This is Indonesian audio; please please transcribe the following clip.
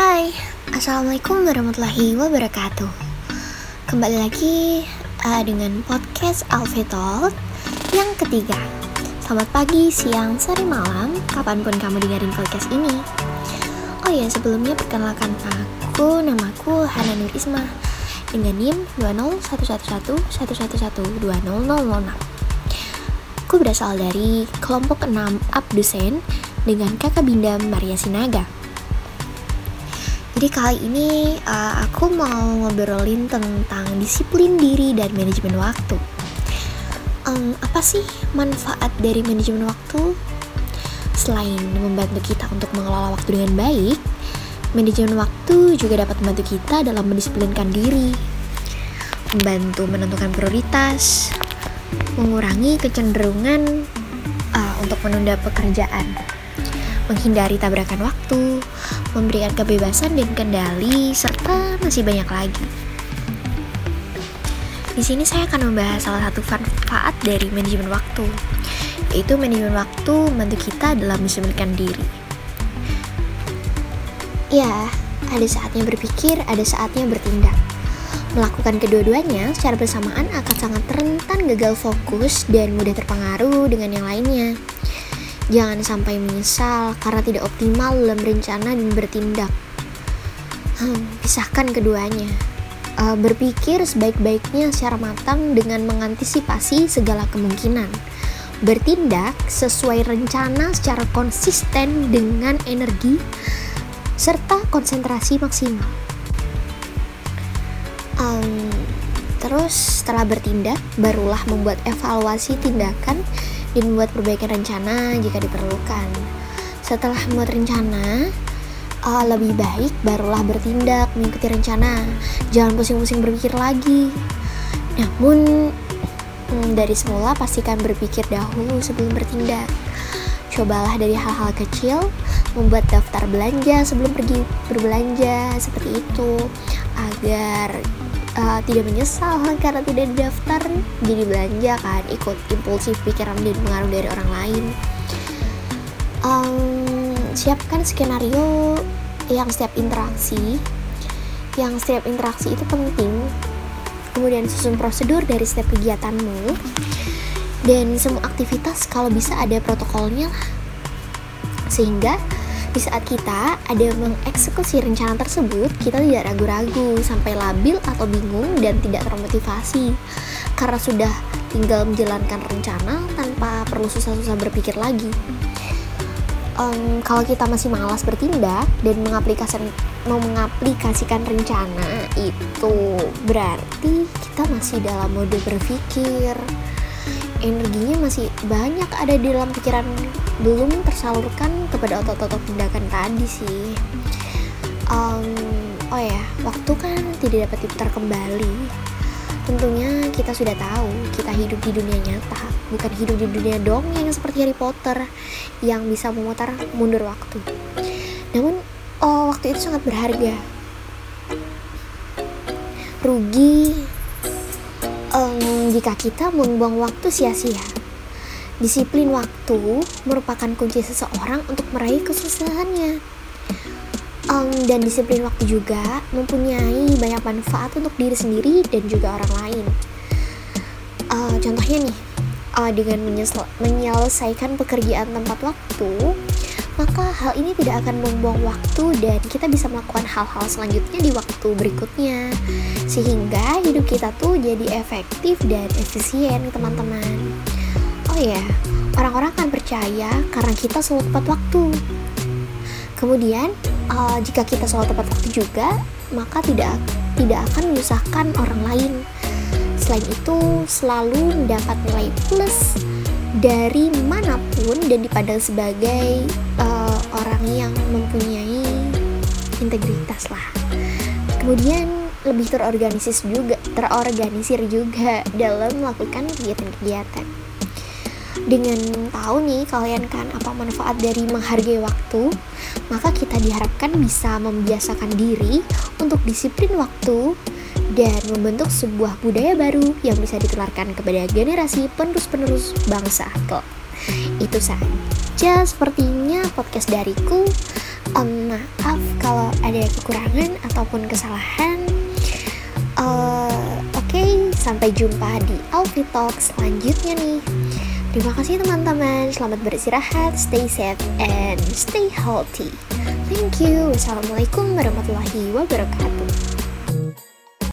Hai, Assalamualaikum warahmatullahi wabarakatuh. Kembali lagi uh, dengan podcast Alfetol yang ketiga. Selamat pagi, siang, sore, malam, kapan pun kamu dengerin podcast ini. Oh ya, sebelumnya perkenalkan aku, namaku Hana Nur Isma Dengan NIM 2011111120006 Aku berasal dari kelompok 6 Abdusen dengan kakak Binda Maria Sinaga jadi kali ini uh, aku mau ngobrolin tentang disiplin diri dan manajemen waktu. Um, apa sih manfaat dari manajemen waktu? Selain membantu kita untuk mengelola waktu dengan baik, manajemen waktu juga dapat membantu kita dalam mendisiplinkan diri, membantu menentukan prioritas, mengurangi kecenderungan uh, untuk menunda pekerjaan menghindari tabrakan waktu, memberikan kebebasan dan kendali, serta masih banyak lagi. Di sini saya akan membahas salah satu manfaat dari manajemen waktu, yaitu manajemen waktu membantu kita dalam mendisiplinkan diri. Ya, ada saatnya berpikir, ada saatnya bertindak. Melakukan kedua-duanya secara bersamaan akan sangat rentan gagal fokus dan mudah terpengaruh dengan yang lainnya. Jangan sampai menyesal karena tidak optimal dalam rencana dan bertindak. Hmm, pisahkan keduanya. Uh, berpikir sebaik-baiknya secara matang dengan mengantisipasi segala kemungkinan. Bertindak sesuai rencana secara konsisten dengan energi serta konsentrasi maksimal. Um, terus setelah bertindak, barulah membuat evaluasi tindakan dan membuat perbaikan rencana jika diperlukan. Setelah membuat rencana, uh, lebih baik barulah bertindak mengikuti rencana. Jangan pusing-pusing berpikir lagi. Namun hmm, dari semula pastikan berpikir dahulu sebelum bertindak. Cobalah dari hal-hal kecil, membuat daftar belanja sebelum pergi berbelanja seperti itu agar uh, tidak menyesal karena tidak daftar jadi belanja kan ikut impulsif pikiran dan pengaruh dari orang lain. Um, siapkan skenario yang setiap interaksi. Yang setiap interaksi itu penting. Kemudian susun prosedur dari setiap kegiatanmu. Dan semua aktivitas kalau bisa ada protokolnya sehingga di saat kita ada mengeksekusi rencana tersebut, kita tidak ragu-ragu sampai labil atau bingung dan tidak termotivasi karena sudah tinggal menjalankan rencana tanpa perlu susah-susah berpikir lagi. Um, kalau kita masih malas bertindak dan mengaplikasikan mau mengaplikasikan rencana itu berarti kita masih dalam mode berpikir energinya masih banyak ada di dalam pikiran. Belum tersalurkan kepada otot-otot tindakan tadi sih. Um, oh ya waktu kan tidak dapat diputar kembali. Tentunya kita sudah tahu kita hidup di dunia nyata bukan hidup di dunia dong yang seperti Harry Potter yang bisa memutar mundur waktu. Namun oh waktu itu sangat berharga. Rugi jika kita membuang waktu sia-sia. Disiplin waktu merupakan kunci seseorang untuk meraih kesuksesannya. Um, dan disiplin waktu juga mempunyai banyak manfaat untuk diri sendiri dan juga orang lain. Uh, contohnya nih, uh, dengan menyelesaikan pekerjaan tempat waktu, maka hal ini tidak akan membuang waktu dan kita bisa melakukan hal-hal selanjutnya di waktu berikutnya? Sehingga hidup kita tuh jadi efektif dan efisien teman-teman. Oh ya orang-orang akan percaya karena kita selalu tepat waktu. Kemudian uh, jika kita selalu tepat waktu juga maka tidak tidak akan menyusahkan orang lain. Selain itu selalu mendapat nilai plus dari mana pun dan dipandang sebagai uh, orang yang mempunyai integritas lah. Kemudian lebih terorganisir juga, terorganisir juga dalam melakukan kegiatan-kegiatan. Dengan tahu nih kalian kan apa manfaat dari menghargai waktu, maka kita diharapkan bisa membiasakan diri untuk disiplin waktu dan membentuk sebuah budaya baru yang bisa ditularkan kepada generasi penerus-penerus bangsa kok. Itu saja sepertinya podcast dariku. Um, maaf kalau ada kekurangan ataupun kesalahan. Uh, Oke, okay, sampai jumpa di Alfie Talk selanjutnya nih. Terima kasih teman-teman, selamat beristirahat, stay safe, and stay healthy. Thank you. Wassalamualaikum warahmatullahi wabarakatuh.